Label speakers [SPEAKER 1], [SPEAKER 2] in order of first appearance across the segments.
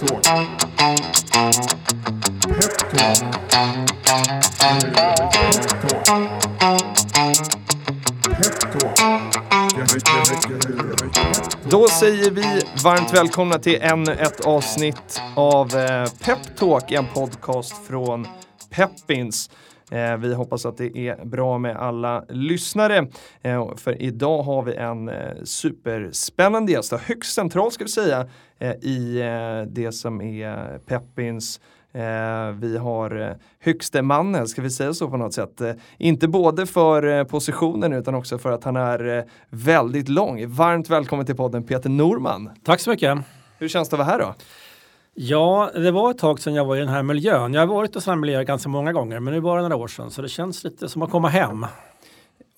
[SPEAKER 1] Peptalk. Peptalk.
[SPEAKER 2] Då säger vi varmt välkomna till ännu ett avsnitt av eh, Peptalk, en podcast från Peppins. Eh, vi hoppas att det är bra med alla lyssnare. Eh, för idag har vi en superspännande gäst, högst central ska vi säga, i eh, det som är Peppins Eh, vi har eh, högste mannen, ska vi säga så på något sätt. Eh, inte både för eh, positionen utan också för att han är eh, väldigt lång. Varmt välkommen till podden Peter Norman.
[SPEAKER 3] Tack så mycket.
[SPEAKER 2] Hur känns det att vara här då?
[SPEAKER 3] Ja, det var ett tag sedan jag var i den här miljön. Jag har varit i sådana här miljöer ganska många gånger, men nu var det några år sedan, så det känns lite som att komma hem.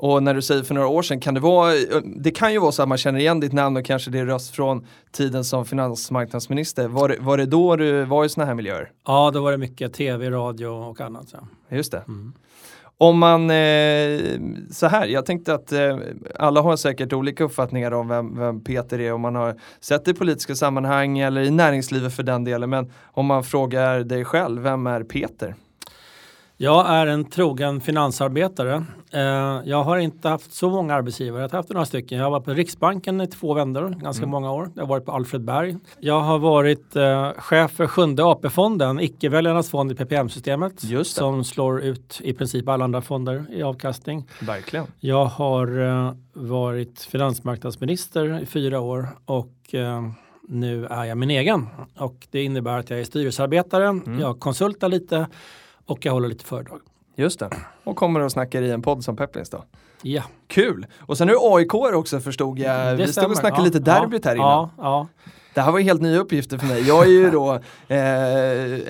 [SPEAKER 2] Och när du säger för några år sedan, kan det vara, det kan ju vara så att man känner igen ditt namn och kanske din röst från tiden som finansmarknadsminister. Var, det- var det då du var i sådana här miljöer?
[SPEAKER 3] Ja, då var det mycket tv, radio och annat. Ja.
[SPEAKER 2] Just det.
[SPEAKER 3] Mm.
[SPEAKER 2] Om man, eh, så här, jag tänkte att eh, alla har säkert olika uppfattningar om vem, vem Peter är, om man har sett det i politiska sammanhang eller i näringslivet för den delen. Men om man frågar dig själv, vem är Peter?
[SPEAKER 3] Jag är en trogen finansarbetare. Eh, jag har inte haft så många arbetsgivare, jag har haft några stycken. Jag har varit på Riksbanken i två vändor, ganska många år. Jag har varit på Alfred Berg. Jag har varit eh, chef för sjunde AP-fonden, icke-väljarnas fond i PPM-systemet. Som slår ut i princip alla andra fonder i avkastning.
[SPEAKER 2] Verkligen.
[SPEAKER 3] Jag har eh, varit finansmarknadsminister i fyra år och nu är jag min egen. Och det innebär att jag är styrelsearbetare, jag konsultar lite och jag håller lite föredrag.
[SPEAKER 2] Just det. Och kommer och snackar i en podd som Peppins då.
[SPEAKER 3] Ja,
[SPEAKER 2] Kul! Och sen är du AIK också förstod jag. Vi stod och snackade
[SPEAKER 3] Ja,
[SPEAKER 2] lite derbyt här innan.
[SPEAKER 3] Ja, ja.
[SPEAKER 2] Det här var helt nya uppgifter för mig. Jag är ju då eh,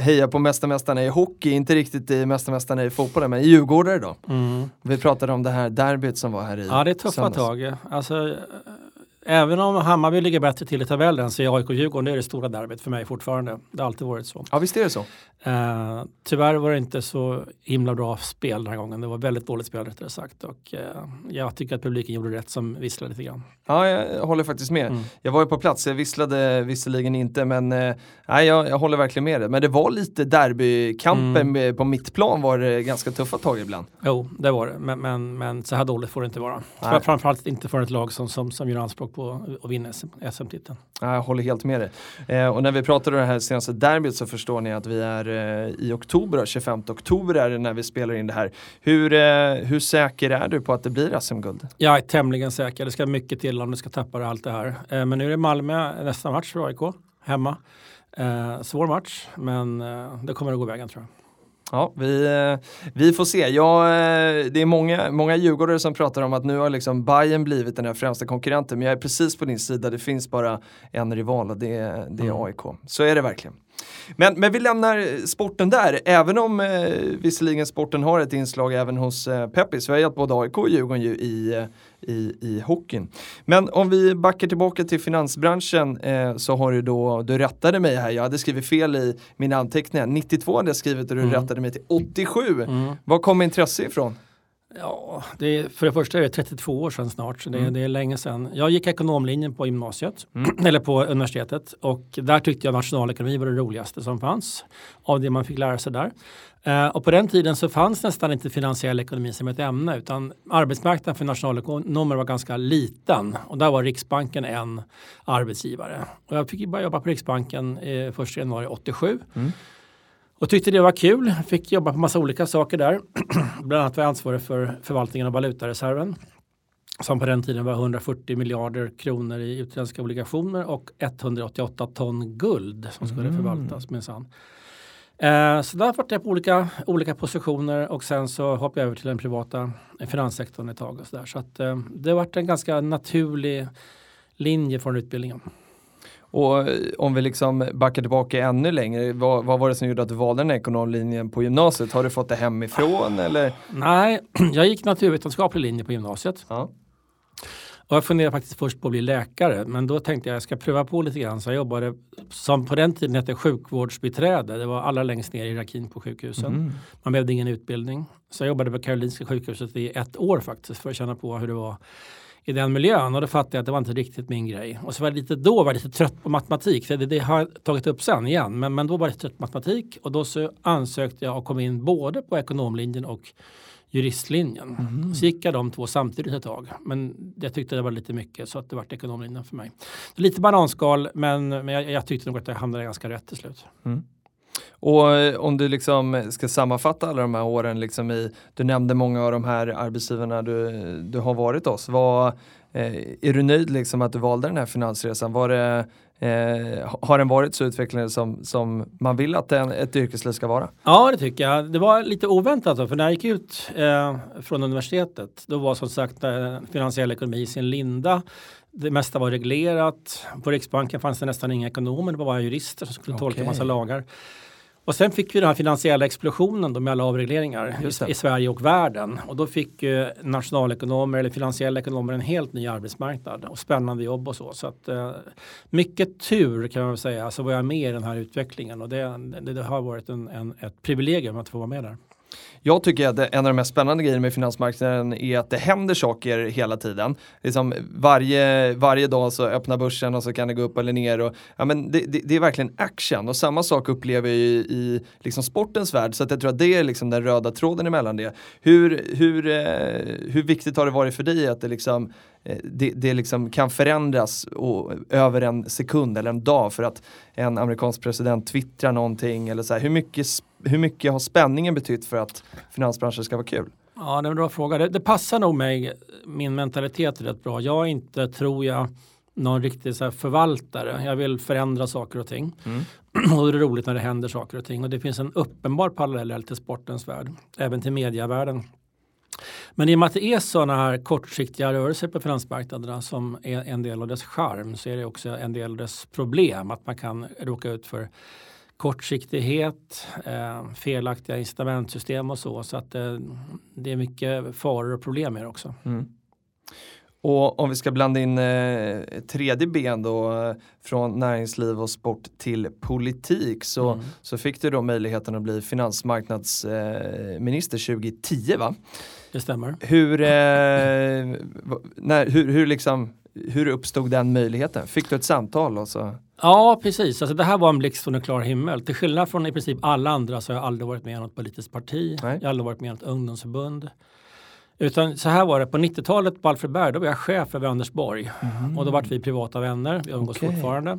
[SPEAKER 2] hejar på Mästarmästarna i hockey, inte riktigt i Mästarmästarna i fotbollen, men i Djurgårdare då.
[SPEAKER 3] Mm.
[SPEAKER 2] Vi pratade om det här derbyt som var här i
[SPEAKER 3] ja det är tuffa
[SPEAKER 2] söndags.
[SPEAKER 3] tag. Alltså, även om Hammarby ligger bättre till i tabellen så är AIK-Djurgården det är det stora derbyt för mig fortfarande. Det har alltid varit så.
[SPEAKER 2] Ja visst är det så.
[SPEAKER 3] Eh, tyvärr var det inte så himla bra spel den här gången. Det var väldigt dåligt spel rättare sagt. Och, eh, jag tycker att publiken gjorde rätt som visslade lite grann.
[SPEAKER 2] Ja, jag håller faktiskt med.
[SPEAKER 3] Mm.
[SPEAKER 2] Jag var ju på plats, jag visslade visserligen inte, men eh, nej, jag, jag håller verkligen med dig. Men det var lite derbykampen
[SPEAKER 3] Mm.
[SPEAKER 2] på mittplan var det ganska tuffa tag ibland.
[SPEAKER 3] Jo, det var det. Men, men, men så här dåligt får det inte vara.
[SPEAKER 2] Nej.
[SPEAKER 3] Framförallt inte för ett lag som, som, som gör anspråk på att vinna SM SM-titeln.
[SPEAKER 2] Ja, jag håller helt med dig. Eh, och när vi pratade om det här senaste derbyt så förstår ni att vi är eh, i oktober, då, 25 oktober är det när vi spelar in det här. Hur, eh, hur säker är du på att det blir SM-guld?
[SPEAKER 3] Jag är tämligen säker. Det ska mycket till om du ska tappa allt det här. Men nu är det Malmö nästa match för AIK hemma. Svår match, men det kommer att gå vägen tror jag.
[SPEAKER 2] Ja, vi, eh, vi får se. Ja, eh, det är många, många djurgårdare som pratar om att nu har liksom Bayern blivit den här främsta konkurrenten. Men jag är precis på din sida. Det finns bara en rival och det, är- det är
[SPEAKER 3] Mm.
[SPEAKER 2] AIK. Så är det verkligen. Men, men vi lämnar sporten där, även om eh, visserligen sporten har ett inslag även hos eh, Peppis. Vi har hjälpt både AIK och Djurgården ju i, eh, i, i hockeyn. Men om vi backar tillbaka till finansbranschen eh, så har du då, du rättade mig här, jag hade skrivit fel i mina anteckningar. 92 hade jag skrivit och du
[SPEAKER 3] Mm.
[SPEAKER 2] rättade mig till 87. Var kom intresse ifrån?
[SPEAKER 3] Ja, det är, för det första är det 32 år sedan snart, så det,
[SPEAKER 2] Mm.
[SPEAKER 3] det är länge sedan. Jag gick ekonomlinjen på gymnasiet, eller på universitetet och där tyckte jag nationalekonomi var det roligaste som fanns av det man fick lära sig där. Eh, och på den tiden så fanns nästan inte finansiell ekonomi som ett ämne utan arbetsmarknaden för nationalekonomer var ganska liten och där var Riksbanken en arbetsgivare. Och jag fick börja jobba på Riksbanken eh, 1 januari 87. Och tyckte det var kul. Fick jobba på massa olika saker där. Bland annat var jag ansvarig för förvaltningen av valutareserven. Som på den tiden var 140 miljarder kronor i utländska obligationer och 188 ton guld som skulle förvaltas minsann. Eh, så där var jag på olika, olika positioner och sen så hoppade jag över till den privata finanssektorn ett tag. Och så där. så att, eh, det har varit en ganska naturlig linje från utbildningen.
[SPEAKER 2] Och eh, om vi liksom backar tillbaka ännu längre, vad, vad var det som gjorde att du valde den här ekonomlinjen på gymnasiet? Har du fått det hemifrån eller?
[SPEAKER 3] Nej, jag gick naturvetenskaplig linje på gymnasiet.
[SPEAKER 2] Ja.
[SPEAKER 3] Och jag funderade faktiskt först på att bli läkare men då tänkte jag jag ska pröva på lite grann. Så jag jobbade som på den tiden hette sjukvårdsbiträde. Det var allra längst ner i hierarkin på sjukhusen. Man behövde ingen utbildning. Så jag jobbade på Karolinska sjukhuset i ett år faktiskt för att känna på hur det var i den miljön och då fattade jag att det var inte riktigt min grej. Och så var jag lite, då var jag lite trött på matematik, det, det har jag tagit upp sen igen, men, men då var jag trött på matematik och då så ansökte jag och kom in både på ekonomlinjen och juristlinjen. Mm. Så gick jag de två samtidigt ett tag. Men jag tyckte det var lite mycket så att det vart ekonomlinjen för mig. Lite bananskal men, men jag, jag tyckte nog att jag hamnade ganska rätt till slut. Mm.
[SPEAKER 2] Och eh, om du liksom ska sammanfatta alla de här åren, liksom i, du nämnde många av de här arbetsgivarna du, du har varit hos. Var, eh, är du nöjd liksom att du valde den här finansresan? Var det, eh, har den varit så utvecklande som, som man vill att en, ett yrkesliv ska vara?
[SPEAKER 3] Ja, det tycker jag. Det var lite oväntat, då, för när jag gick ut eh, från universitetet, då var som sagt eh, finansiell ekonomi i sin linda. Det mesta var reglerat. På Riksbanken fanns det nästan inga ekonomer, det var bara jurister som skulle tolka okay. massa lagar. Och sen fick vi den här finansiella explosionen då med alla avregleringar i, i, Sverige och världen. Och då fick eh, nationalekonomer eller finansiella ekonomer en helt ny arbetsmarknad och spännande jobb och så. Så att, eh, mycket tur kan man säga så var jag med i den här utvecklingen och det, det, det har varit en, en, ett privilegium att få vara med där.
[SPEAKER 2] Jag tycker att en av de mest spännande grejerna med finansmarknaden är att det händer saker hela tiden. Liksom varje, varje dag så öppnar börsen och så kan det gå upp eller ner. Och, ja, men det, det, det är verkligen action och samma sak upplever jag i, i liksom sportens värld. Så att jag tror att det är liksom den röda tråden emellan det. Hur, hur, eh, hur viktigt har det varit för dig att det liksom det, det liksom kan förändras och, över en sekund eller en dag för att en amerikansk president twittrar någonting eller så här. Hur mycket, hur mycket har spänningen betytt för att finansbranschen ska vara kul?
[SPEAKER 3] Ja, det är en bra fråga. Det, det passar nog mig, min mentalitet rätt bra. Jag är inte, tror jag, någon riktig så förvaltare. Jag vill förändra saker och ting. Mm. och det är roligt när det händer saker och ting. Och det finns en uppenbar parallell till sportens värld. Även till medievärlden. Men i och med att det är sådana här kortsiktiga rörelser på finansmarknaderna som är en del av dess charm så är det också en del av dess problem att man kan råka ut för kortsiktighet, eh, felaktiga incitamentsystem och så. Så att eh, det är mycket faror och problem med det också. Mm.
[SPEAKER 2] Och om vi ska blanda in eh, tredje ben då från näringsliv och sport till politik så, mm. så fick du då möjligheten att bli finansmarknadsminister eh, 2010 va?
[SPEAKER 3] Det stämmer.
[SPEAKER 2] Hur, eh, när, hur, hur, liksom, hur uppstod den möjligheten? Fick du ett samtal? Och så?
[SPEAKER 3] Ja, precis. Alltså, det här var en blixt från en klar himmel. Till skillnad från i princip alla andra så har jag aldrig varit med i något politiskt parti. Nej. Jag har aldrig varit med i något ungdomsförbund. Utan så här var det, på 90-talet på Alfredberg, då var jag chef över Anders Borg. Mm. Och då vart vi privata vänner, vi umgås okay. fortfarande.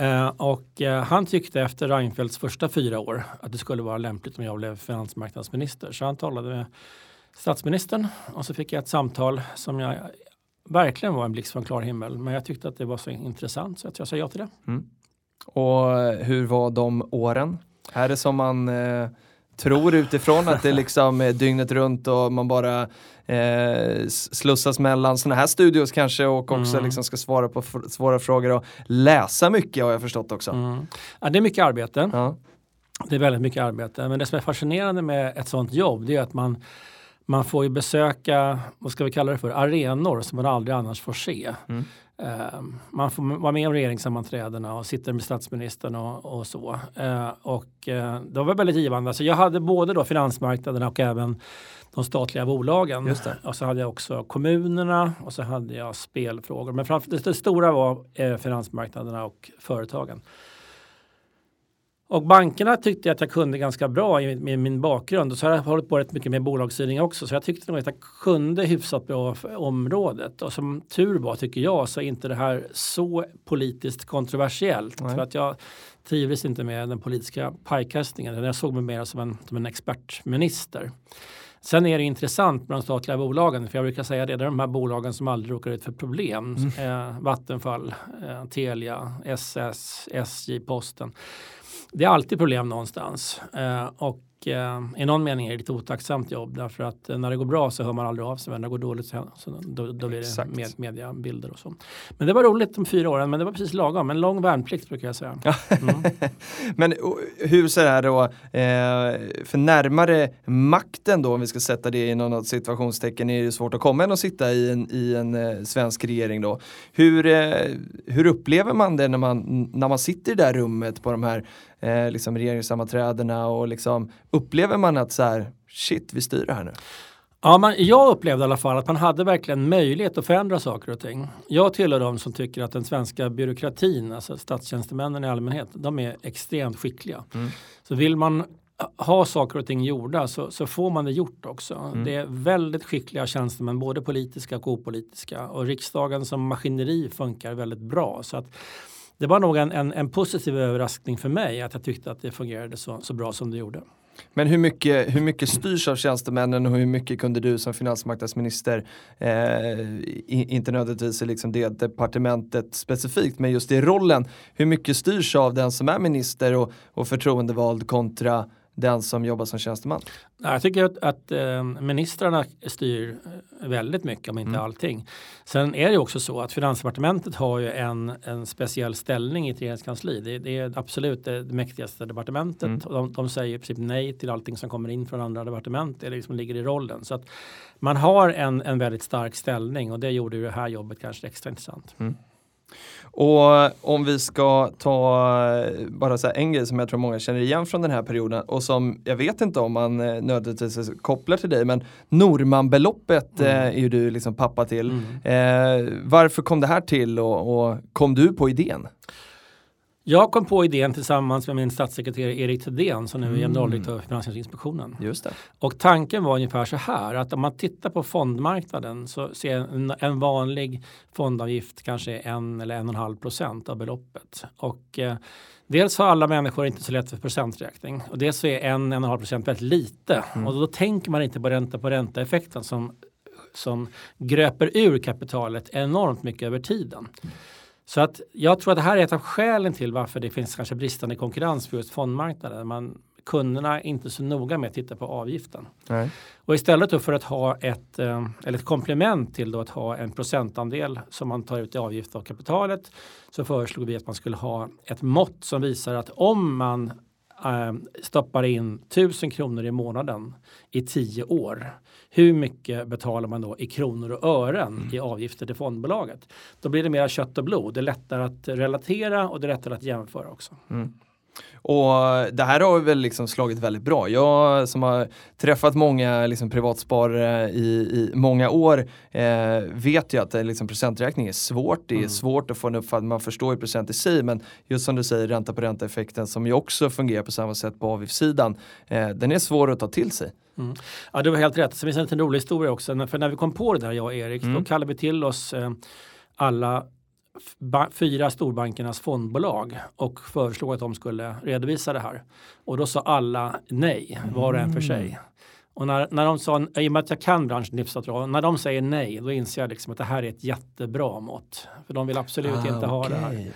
[SPEAKER 3] Uh, och uh, han tyckte efter Reinfeldts första fyra år att det skulle vara lämpligt om jag blev finansmarknadsminister. Så han talade med statsministern och så fick jag ett samtal som jag verkligen var en blixt från klar himmel. Men jag tyckte att det var så intressant så att jag sa ja till det. Mm.
[SPEAKER 2] Och hur var de åren? Är det som man eh, tror utifrån att det liksom är dygnet runt och man bara eh, slussas mellan sådana här studios kanske och också mm. liksom ska svara på svåra frågor och läsa mycket har jag förstått också. Mm.
[SPEAKER 3] Ja, det är mycket arbete. Ja. Det är väldigt mycket arbete. Men det som är fascinerande med ett sådant jobb det är att man man får ju besöka, vad ska vi kalla det för, arenor som man aldrig annars får se. Mm. Uh, man får vara med om regeringssammanträdena och sitter med statsministern och, och så. Uh, och uh, det var väldigt givande. Så jag hade både då finansmarknaderna och även de statliga bolagen. Och så hade jag också kommunerna och så hade jag spelfrågor. Men framför, det, det stora var finansmarknaderna och företagen. Och bankerna tyckte jag att jag kunde ganska bra med min, min bakgrund. Och så har jag hållit på rätt mycket med bolagsstyrning också. Så jag tyckte nog att jag kunde hyfsat bra området. Och som tur var tycker jag så är inte det här så politiskt kontroversiellt. Nej. För att jag trivdes inte med den politiska pajkastningen. Jag såg mig mer som en, som en expertminister. Sen är det intressant med de statliga bolagen, för jag brukar säga det, det är de här bolagen som aldrig råkar ut för problem. Mm. Eh, Vattenfall, eh, Telia, SS, SJ, Posten det är alltid problem någonstans. Eh, och eh, i någon mening är det ett otacksamt jobb därför att eh, när det går bra så hör man aldrig av sig men när det går dåligt så, då, då, blir det med, mediabilder och så. Men det var roligt de fyra åren men det var precis lagom. En lång värnplikt brukar jag säga. Mm.
[SPEAKER 2] men hur ser det här då, eh, för närmare makten då om vi ska sätta det i något situationstecken är det svårt att komma än att sitta i en, i en eh, svensk regering då. Hur, eh, hur upplever man det när man, när man sitter i det där rummet på de här eh, liksom regeringssammanträdena och liksom upplever man att så här, shit, vi styr det här nu?
[SPEAKER 3] Ja, man, jag upplevde i alla fall att man hade verkligen möjlighet att förändra saker och ting. Jag tillhör de som tycker att den svenska byråkratin, alltså statstjänstemännen i allmänhet, de är extremt skickliga. Mm. Så vill man ha saker och ting gjorda så, så får man det gjort också. Mm. Det är väldigt skickliga tjänstemän, både politiska och opolitiska. Och riksdagen som maskineri funkar väldigt bra. Så att det var nog en, en, en positiv överraskning för mig att jag tyckte att det fungerade så, så bra som det gjorde.
[SPEAKER 2] Men hur mycket, hur mycket styrs av tjänstemännen och hur mycket kunde du som finansmarknadsminister, eh, inte nödvändigtvis i liksom det departementet specifikt, men just i rollen, hur mycket styrs av den som är minister och, och förtroendevald kontra den som jobbar som tjänsteman?
[SPEAKER 3] Jag tycker att, att äh, ministrarna styr eh, väldigt mycket, om inte mm. allting. Sen är det också så att Finansdepartementet har ju en, en speciell ställning i ett regeringskansli. Det, det är absolut det, det mäktigaste departementet. Mm. Och de, de, säger i princip nej till allting som kommer in från andra departement. Det liksom ligger i rollen. Så att man har en, en väldigt stark ställning och det gjorde ju det här jobbet kanske extra intressant. Mm.
[SPEAKER 2] Och om vi ska ta bara så en grej som jag tror många känner igen från den här perioden och som jag vet inte om man eh, nödvändigtvis kopplar till dig men Normanbeloppet mm. Eh, är ju du liksom pappa till. Mm. Eh, varför kom det här till och, och kom du på idén?
[SPEAKER 3] Jag kom på idén tillsammans med min statssekreterare Erik Thedéen som nu är mm. generaldirektör för Finansinspektionen.
[SPEAKER 2] Just det.
[SPEAKER 3] Och tanken var ungefär så här att om man tittar på fondmarknaden så ser en, en vanlig fondavgift kanske en eller en och en halv procent av beloppet. Och eh, dels har alla människor inte så lätt för procenträkning och dels så är en, en och en halv procent väldigt lite mm. och då tänker man inte på ränta på ränta effekten som, som gröper ur kapitalet enormt mycket över tiden. Mm. Så att jag tror att det här är ett av skälen till varför det finns kanske bristande konkurrens för just fondmarknaden. Man, kunderna är inte så noga med att titta på avgiften. Nej. Och istället för att ha ett, eh, eller ett komplement till att ha en procentandel som man tar ut i avgift av kapitalet så föreslog vi att man skulle ha ett mått som visar att om man stoppar in 1000 kronor i månaden i tio år. Hur mycket betalar man då i kronor och ören mm. i avgifter till fondbolaget? Då blir det mer kött och blod. Det är lättare att relatera och det är lättare att jämföra också. Mm.
[SPEAKER 2] Och det här har väl liksom slagit väldigt bra. Jag som har träffat många liksom privatsparare i, i många år eh, vet ju att eh, liksom procenträkning är svårt. Det är mm. svårt att få en uppfattning, man förstår ju procent i sig men just som du säger ränta på ränta effekten som ju också fungerar på samma sätt på avgiftssidan. Eh, den är svår att ta till sig.
[SPEAKER 3] Mm. Ja du har helt rätt. Så finns det en rolig historia också. För när vi kom på det där jag och Erik mm. då kallade vi till oss eh, alla fyra storbankernas fondbolag och föreslog att de skulle redovisa det här. Och då sa alla nej, var och en för sig. Och när, när de sa, i och med att jag kan branschen hyfsat bra, när de säger nej då inser jag liksom att det här är ett jättebra mått. För de vill absolut ah, inte ha det här.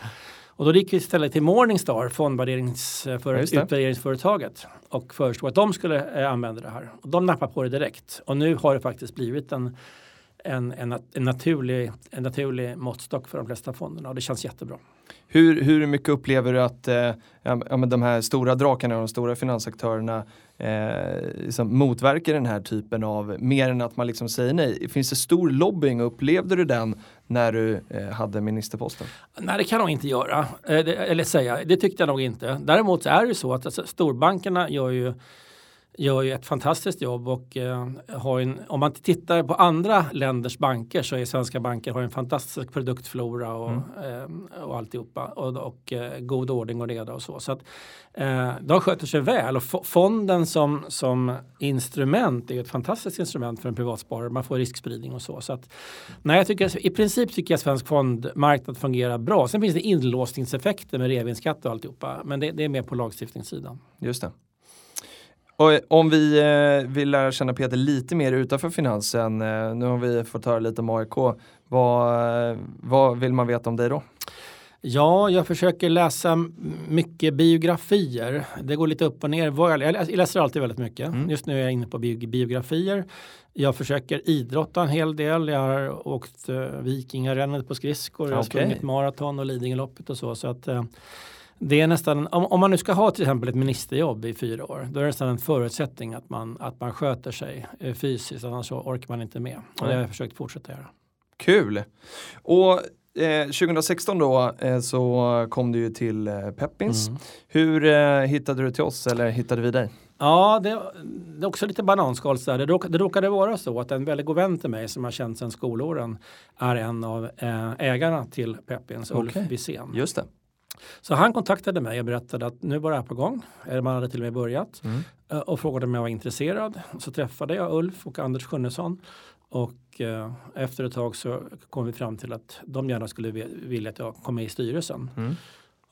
[SPEAKER 3] Och då gick vi istället till Morningstar, fondvärderingsföretaget och föreslog att de skulle eh, använda det här. Och de nappade på det direkt. Och nu har det faktiskt blivit en en, en, en, naturlig, en naturlig måttstock för de flesta fonderna och det känns jättebra.
[SPEAKER 2] Hur, hur mycket upplever du att eh, ja, de här stora drakarna och de stora finansaktörerna eh, liksom motverkar den här typen av, mer än att man liksom säger nej? Finns det stor lobbying och upplevde du den när du eh, hade ministerposten?
[SPEAKER 3] Nej det kan jag inte göra, eh, det, eller säga, det tyckte jag nog inte. Däremot är det så att alltså, storbankerna gör ju gör ju ett fantastiskt jobb och eh, har en, om man tittar på andra länders banker så är svenska banker har en fantastisk produktflora och, mm. eh, och alltihopa och, och eh, god ordning och reda och så. Så att eh, de sköter sig väl och fonden som, som instrument är ett fantastiskt instrument för en privatsparare. Man får riskspridning och så. så att, nej, jag tycker, I princip tycker jag svensk fondmarknad fungerar bra. Sen finns det inlåsningseffekter med reavinstskatt och alltihopa men det, det är mer på lagstiftningssidan.
[SPEAKER 2] Just det. Och om vi eh, vill lära känna Peter lite mer utanför finansen, eh, nu har vi fått höra lite om AIK, vad, eh, vad vill man veta om dig då?
[SPEAKER 3] Ja, jag försöker läsa mycket biografier. Det går lite upp och ner. Jag läser alltid väldigt mycket. Mm. Just nu är jag inne på biografier. Jag försöker idrotta en hel del. Jag har åkt Vikingarännet på skridskor. Jag har sprungit maraton och Lidingöloppet och så. så att, det är nästan, om, om, man nu ska ha till exempel ett ministerjobb i fyra år, då är det nästan en förutsättning att man, att man sköter sig eh, fysiskt, annars så orkar man inte med. Och det har jag försökt fortsätta göra.
[SPEAKER 2] Kul! Och eh, 2016 då eh, så kom du ju till eh, Peppins. Mm. Hur eh, hittade du till oss eller hittade vi dig?
[SPEAKER 3] Ja, det, det är också lite bananskal. Det, råk, det råkade vara så att en väldigt god vän till mig som har känt sedan skolåren är en av eh, ägarna till Peppins, Ulf
[SPEAKER 2] Okej.
[SPEAKER 3] Wisén.
[SPEAKER 2] Just det.
[SPEAKER 3] Så han kontaktade mig och berättade att nu var det här på gång. Eller man hade till och med börjat.
[SPEAKER 2] Mm.
[SPEAKER 3] Eh, Och frågade om jag var intresserad. Så träffade jag Ulf och Anders Sjunnesson. Och eh, efter ett tag så kom vi fram till att de gärna skulle vi- vilja att jag kom med i styrelsen.
[SPEAKER 2] Mm.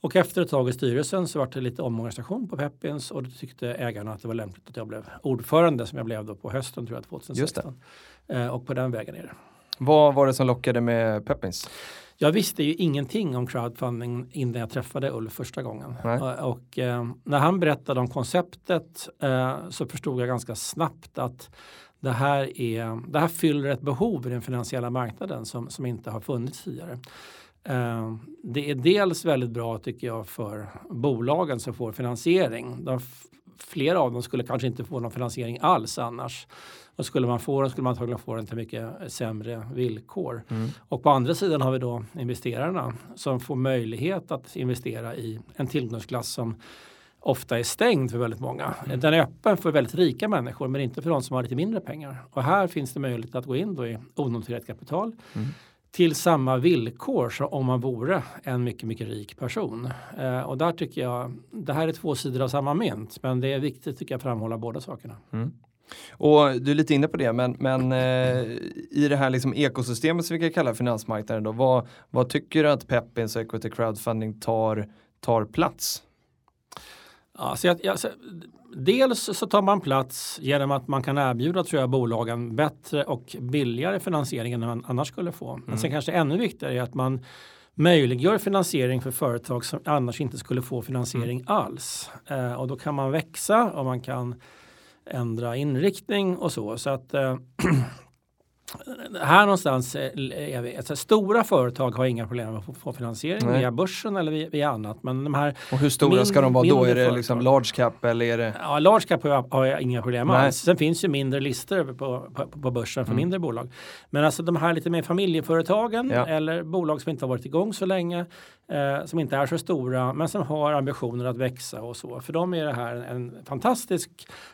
[SPEAKER 3] Och efter ett tag i styrelsen så var det lite omorganisation på Peppins och då tyckte ägarna att det var lämpligt att jag blev ordförande som jag blev då på hösten tror jag 2016. Eh, och på den vägen är det.
[SPEAKER 2] Vad var det som lockade med Peppins?
[SPEAKER 3] Jag visste ju ingenting om crowdfunding innan jag träffade Ulf första gången.
[SPEAKER 2] Nej.
[SPEAKER 3] Och, och eh, när han berättade om konceptet eh, så förstod jag ganska snabbt att det här, är, det här fyller ett behov i den finansiella marknaden som, som inte har funnits tidigare. Eh, det är dels väldigt bra tycker jag för bolagen som får finansiering. De, flera av dem skulle kanske inte få någon finansiering alls annars. Och skulle man få den skulle man antagligen få den till mycket sämre villkor.
[SPEAKER 2] Mm.
[SPEAKER 3] Och på andra sidan har vi då investerarna som får möjlighet att investera i en tillgångsklass som ofta är stängd för väldigt många. Den är öppen för väldigt rika människor men inte för de som har lite mindre pengar. Och här finns det möjlighet att gå in då i onoterat kapital
[SPEAKER 2] Mm.
[SPEAKER 3] till samma villkor som om man vore en mycket, mycket rik person. Eh, och där tycker jag, det här är två sidor av samma mynt men det är viktigt tycker jag att framhålla båda sakerna.
[SPEAKER 2] Mm. Och du är lite inne på det, men, men eh, i det här liksom ekosystemet som vi kan kalla finansmarknaden då, vad, vad tycker du att Peppins och equity crowdfunding tar, tar plats?
[SPEAKER 3] Ja, så jag, jag, dels så tar man plats genom att man kan erbjuda tror jag, bolagen bättre och billigare finansiering än man annars skulle få. Men sen kanske ännu viktigare är att man möjliggör finansiering för företag som annars inte skulle få finansiering alls. Eh, och då kan man växa och man kan ändra inriktning och så. Så att eh, här någonstans eh, är vi. Alltså, stora företag har inga problem med att få, finansiering
[SPEAKER 2] Nej.
[SPEAKER 3] via börsen eller via, via annat. Men de här
[SPEAKER 2] Och hur stora
[SPEAKER 3] Min-
[SPEAKER 2] ska de vara då? Är det liksom large cap eller är det?
[SPEAKER 3] Ja, large cap har jag, har jag inga problem alls. Sen finns ju mindre listor på, på, på börsen för
[SPEAKER 2] Mm.
[SPEAKER 3] mindre bolag. Men alltså de här lite mer familjeföretagen
[SPEAKER 2] Ja.
[SPEAKER 3] eller bolag som inte har varit igång så länge, eh, som inte är så stora men som har ambitioner att växa och så. För dem är det här en, en fantastisk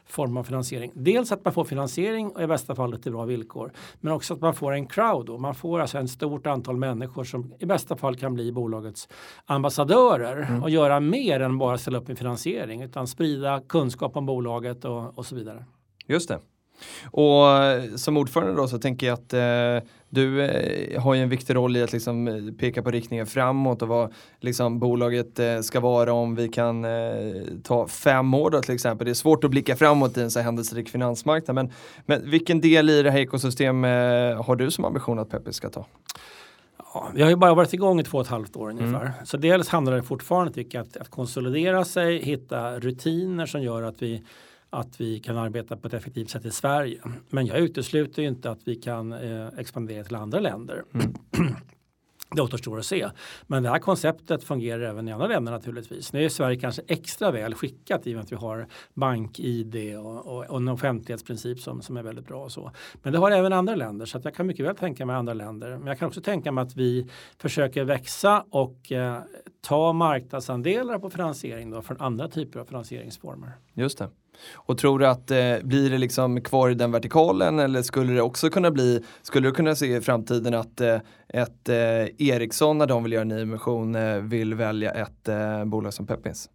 [SPEAKER 3] form av finansiering. Dels att man får finansiering och i bästa fall lite bra villkor. Men också att man får en crowd. Då. Man får alltså en stort antal människor som i bästa fall kan bli bolagets ambassadörer och göra mer än bara ställa upp med finansiering utan sprida kunskap om bolaget och, och så vidare.
[SPEAKER 2] Just det. Och eh, som ordförande då så tänker jag att eh, du eh, har ju en viktig roll i att liksom eh, peka på riktningen framåt och vad liksom bolaget eh, ska vara om vi kan eh, ta fem år då till exempel. Det är svårt att blicka framåt i en så här händelserik finansmarknad men, men vilken del i det här ekosystemet har du som ambition att Peppis ska ta?
[SPEAKER 3] Ja, vi har ju bara varit igång i två och ett halvt år ungefär. Så dels handlar det fortfarande tycker jag, att, att konsolidera sig, hitta rutiner som gör att vi, att vi kan arbeta på ett effektivt sätt i Sverige. Men jag utesluter inte att vi kan eh, expandera till andra länder. Det återstår att se. Men det här konceptet fungerar även i andra länder naturligtvis. Nu är Sverige kanske extra väl skickat i och med att vi har bank-id och, och, och en offentlighetsprincip som, som är väldigt bra. Och så. Men det har även andra länder så att jag kan mycket väl tänka mig andra länder. Men jag kan också tänka mig att vi försöker växa och eh, ta marknadsandelar på finansiering då, från andra typer av finansieringsformer.
[SPEAKER 2] Just det. Och tror du att eh, blir det liksom kvar i den vertikalen eller skulle det också kunna bli, skulle du kunna se i framtiden att eh, ett eh, Ericsson när de vill göra en nyemission eh, vill välja ett eh, bolag som Peppins?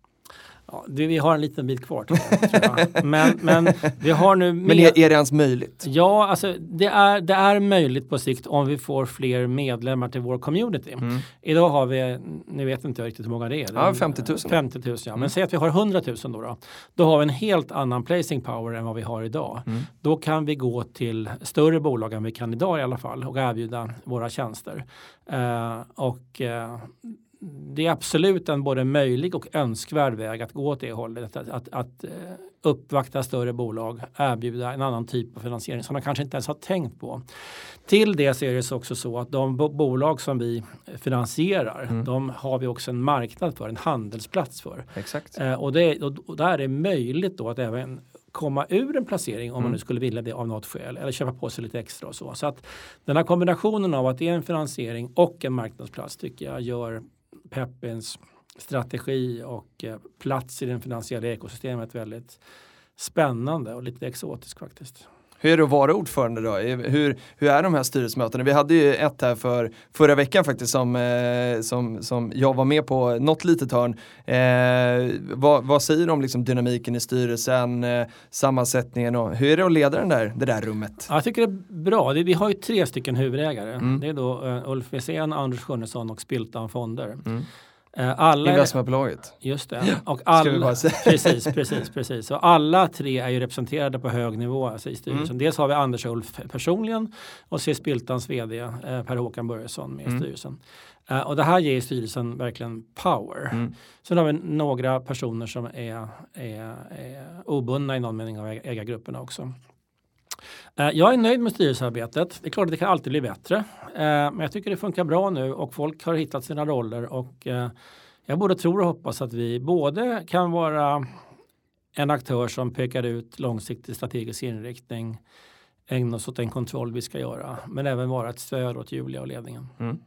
[SPEAKER 3] Ja, det, vi har en liten bit kvar tror jag, tror jag. Men, men vi har nu
[SPEAKER 2] Men
[SPEAKER 3] mer-
[SPEAKER 2] är, är det ens möjligt?
[SPEAKER 3] Ja, alltså det är, det är möjligt på sikt om vi får fler medlemmar till vår community. Idag har vi, nu vet inte jag riktigt hur många det är.
[SPEAKER 2] Mm. Ja, 50 000.
[SPEAKER 3] 50 000 ja.
[SPEAKER 2] Mm.
[SPEAKER 3] Men säg att vi har 100 000 då, då. Då har vi en helt annan placing power än vad vi har idag.
[SPEAKER 2] Mm.
[SPEAKER 3] Då kan vi gå till större bolag än vi kan idag i alla fall och erbjuda våra tjänster. Eh, och eh, det är absolut en både möjlig och önskvärd väg att gå åt det hållet. Att, att, att eh, uppvakta större bolag, erbjuda en annan typ av finansiering som de kanske inte ens har tänkt på. Till det så är det så också så att de bo- bolag som vi finansierar,
[SPEAKER 2] Mm.
[SPEAKER 3] de har vi också en marknad för, en handelsplats för.
[SPEAKER 2] Exakt.
[SPEAKER 3] Eh, och, det, och, där är det möjligt då att även komma ur en placering om man
[SPEAKER 2] Mm.
[SPEAKER 3] nu skulle vilja det av något skäl eller köpa på sig lite extra och så. Så att den här kombinationen av att det är en finansiering och en marknadsplats tycker jag gör Peppins strategi och eh, plats i det finansiella ekosystemet väldigt spännande och lite exotisk faktiskt.
[SPEAKER 2] Hur är det att vara ordförande då? Hur, hur är de här styrelsemötena? Vi hade ju ett här för förra veckan faktiskt som, eh, som, som jag var med på något litet hörn. Eh, vad, vad säger du om liksom dynamiken i styrelsen, eh, sammansättningen och hur är det att leda den där, det där rummet?
[SPEAKER 3] Ja, jag tycker det är bra. Vi har ju tre stycken huvudägare. Mm. Det är då uh, Ulf Wirsén, Anders Sjunnesson och Spiltan Fonder. Mm.
[SPEAKER 2] Eh, alla Investmentbolaget.
[SPEAKER 3] Just det. Ja, och alla, precis, precis, precis. Och alla tre är ju representerade på hög nivå alltså i styrelsen. Mm. Dels har vi Anders Ulf personligen och så är Spiltans vd eh, Per-Håkan Börjesson med mm. i styrelsen. Uh, och det här ger styrelsen verkligen power. Mm. Sen har vi några personer som är, är, är obundna i någon mening av ägargrupperna också. Eh, jag är nöjd med styrelsearbetet. Det är klart att det kan alltid bli bättre. Eh, men jag tycker det funkar bra nu och folk har hittat sina roller och eh, jag både tror och hoppas att vi både kan vara en aktör som pekar ut långsiktig strategisk inriktning, ägna oss åt den kontroll vi ska göra, men även vara ett stöd åt Julia och ledningen. Mm.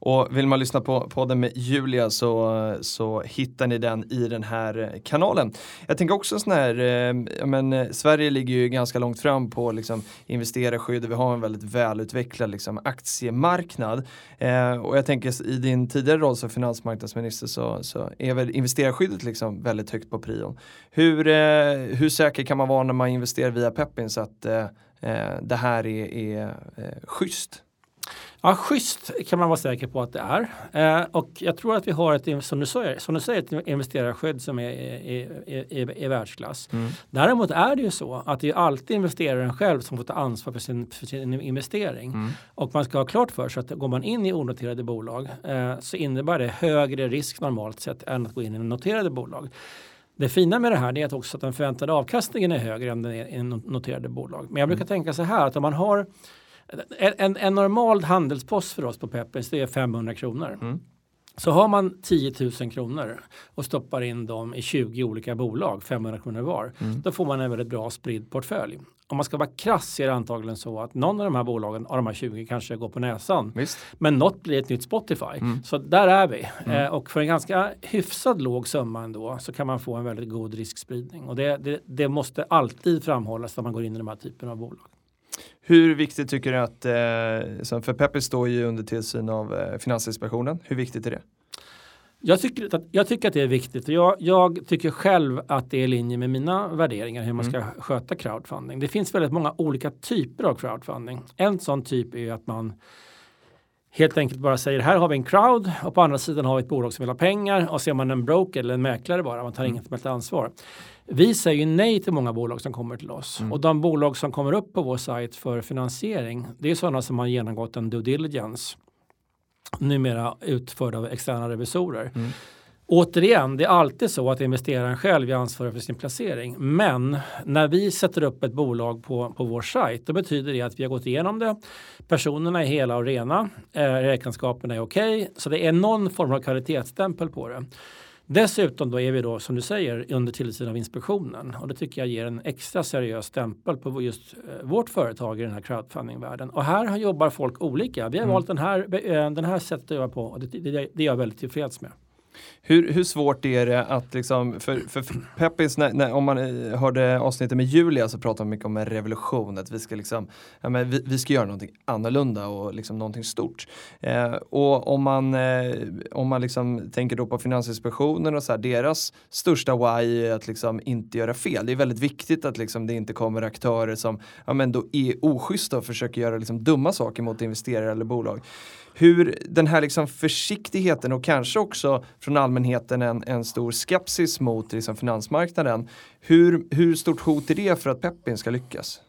[SPEAKER 2] Och vill man lyssna på podden med Julia så, så hittar ni den i den här kanalen. Jag tänker också sån här, eh, men, eh, Sverige ligger ju ganska långt fram på liksom, investerarskydd och vi har en väldigt välutvecklad liksom, aktiemarknad. Eh, och jag tänker i din tidigare roll som finansmarknadsminister så, så är väl investerarskyddet liksom väldigt högt på prion. Hur, eh, hur säker kan man vara när man investerar via Pepin så att eh, eh, det här är, är eh, schysst?
[SPEAKER 3] Ja, schysst kan man vara säker på att det är. Eh, och jag tror att vi har ett, som du säger, som du säger ett investerarskydd som är i världsklass. Mm. Däremot är det ju så att det är alltid investeraren själv som får ta ansvar för sin, för sin investering. Mm. Och man ska ha klart för sig att går man in i onoterade bolag eh, så innebär det högre risk normalt sett än att gå in i noterade bolag. Det fina med det här är att också att den förväntade avkastningen är högre än den är i noterade bolag. Men jag brukar mm. tänka så här att om man har en, en normal handelspost för oss på Peppers det är 500 kronor. Mm. Så har man 10 000 kronor och stoppar in dem i 20 olika bolag, 500 kronor var, mm. då får man en väldigt bra spridd portfölj. Om man ska vara krass är det antagligen så att någon av de här bolagen av de här 20 kanske går på näsan. Visst. Men något blir ett nytt Spotify. Mm. Så där är vi. Mm. Eh, och för en ganska hyfsad låg summa ändå så kan man få en väldigt god riskspridning. Och det, det, det måste alltid framhållas när man går in i de här typen av bolag.
[SPEAKER 2] Hur viktigt tycker du att, eh, för Peppi står ju under tillsyn av eh, Finansinspektionen, hur viktigt är det?
[SPEAKER 3] Jag tycker, att, jag tycker att det är viktigt. Jag, jag tycker själv att det är i linje med mina värderingar hur man ska mm. sköta crowdfunding. Det finns väldigt många olika typer av crowdfunding. En sån typ är att man helt enkelt bara säger här har vi en crowd och på andra sidan har vi ett bolag som vill ha pengar och så är man en broker eller en mäklare bara, man tar mm. inget ansvar. Vi säger nej till många bolag som kommer till oss mm. och de bolag som kommer upp på vår sajt för finansiering det är sådana som har genomgått en due diligence numera utförd av externa revisorer. Mm. Återigen, det är alltid så att investeraren själv är ansvarig för sin placering. Men när vi sätter upp ett bolag på, på vår sajt då betyder det att vi har gått igenom det. Personerna är hela och rena. Eh, räkenskaperna är okej. Okay, så det är någon form av kvalitetsstämpel på det. Dessutom då är vi då som du säger under tillsyn av inspektionen och det tycker jag ger en extra seriös stämpel på just eh, vårt företag i den här crowdfundingvärlden. Och här jobbar folk olika. Vi har mm. valt den här, eh, den här sättet att jobba på och det, det, det är jag väldigt tillfreds med.
[SPEAKER 2] Hur, hur svårt är det att liksom, för, för Peppins, när, när, om man eh, hörde avsnittet med Julia så pratade man mycket om en revolution, att vi ska liksom, ja, men vi, vi ska göra någonting annorlunda och liksom någonting stort. Eh, och om man, eh, om man liksom tänker då på Finansinspektionen och så här, deras största why är att liksom inte göra fel. Det är väldigt viktigt att liksom det inte kommer aktörer som ja, men då är oschyssta och försöker göra liksom dumma saker mot investerare eller bolag hur den här liksom försiktigheten och kanske också från allmänheten en, en stor skepsis mot liksom finansmarknaden. Hur, hur stort hot är det för att Peppin ska lyckas?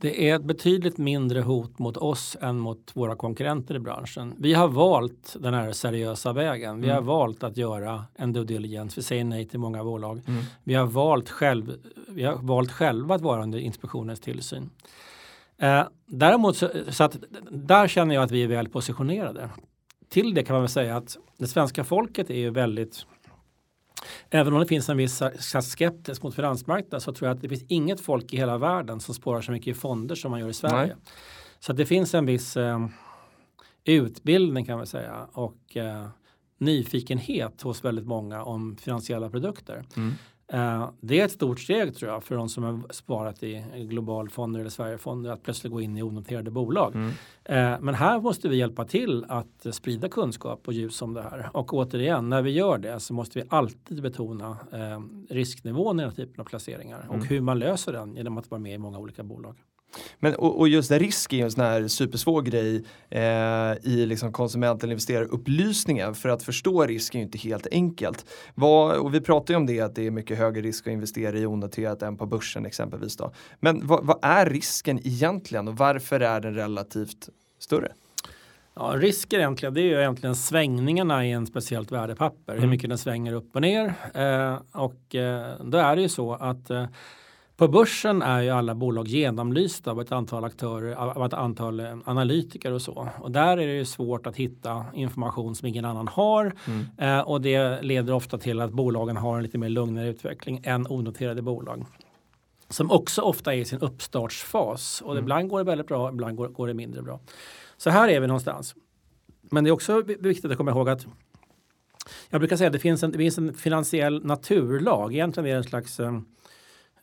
[SPEAKER 3] Det är ett betydligt mindre hot mot oss än mot våra konkurrenter i branschen. Vi har valt den här seriösa vägen. Vi mm. har valt att göra en due diligence. Vi säger nej till många bolag. Mm. Vi, har valt själv, vi har valt själva att vara under inspektionens tillsyn. Eh, däremot så, så, att där känner jag att vi är väl positionerade. Till det kan man väl säga att det svenska folket är ju väldigt Även om det finns en viss skeptisk mot finansmarknaden så tror jag att det finns inget folk i hela världen som spårar så mycket i fonder som man gör i Sverige. Nej. Så det finns en viss eh, utbildning kan man säga och eh, nyfikenhet hos väldigt många om finansiella produkter. Mm. Eh, det är ett stort steg tror jag för de som har sparat i globalfonder eller Sverigefonder att plötsligt gå in i onoterade bolag. Mm. Eh, men här måste vi hjälpa till att sprida kunskap och ljus om det här. Och återigen, när vi gör det så måste vi alltid betona eh, risknivån i den här typen av placeringar mm. och hur man löser den genom att vara med i många olika bolag.
[SPEAKER 2] Men, och, och just risk är ju en sån här supersvår grej eh, i liksom konsument eller investerarupplysningen. För att förstå risk är ju inte helt enkelt. Vad, och vi pratar ju om det att det är mycket högre risk att investera i onoterat än på börsen exempelvis. Då. Men vad, vad är risken egentligen och varför är den relativt större?
[SPEAKER 3] Ja, risker egentligen, det är ju egentligen svängningarna i en speciellt värdepapper. Mm. Hur mycket den svänger upp och ner. Eh, och eh, då är det ju så att eh, på börsen är ju alla bolag genomlysta av ett antal aktörer, av ett antal eh, analytiker och så. Och där är det ju svårt att hitta information som ingen annan har. Mm. Eh, och det leder ofta till att bolagen har en lite mer lugnare utveckling än onoterade bolag. Som också ofta är i sin uppstartsfas. Och mm. ibland går det väldigt bra, ibland går, går det mindre bra. Så här är vi någonstans. Men det är också viktigt att komma ihåg att jag brukar säga att det finns en, det finns en finansiell naturlag. Egentligen är det en slags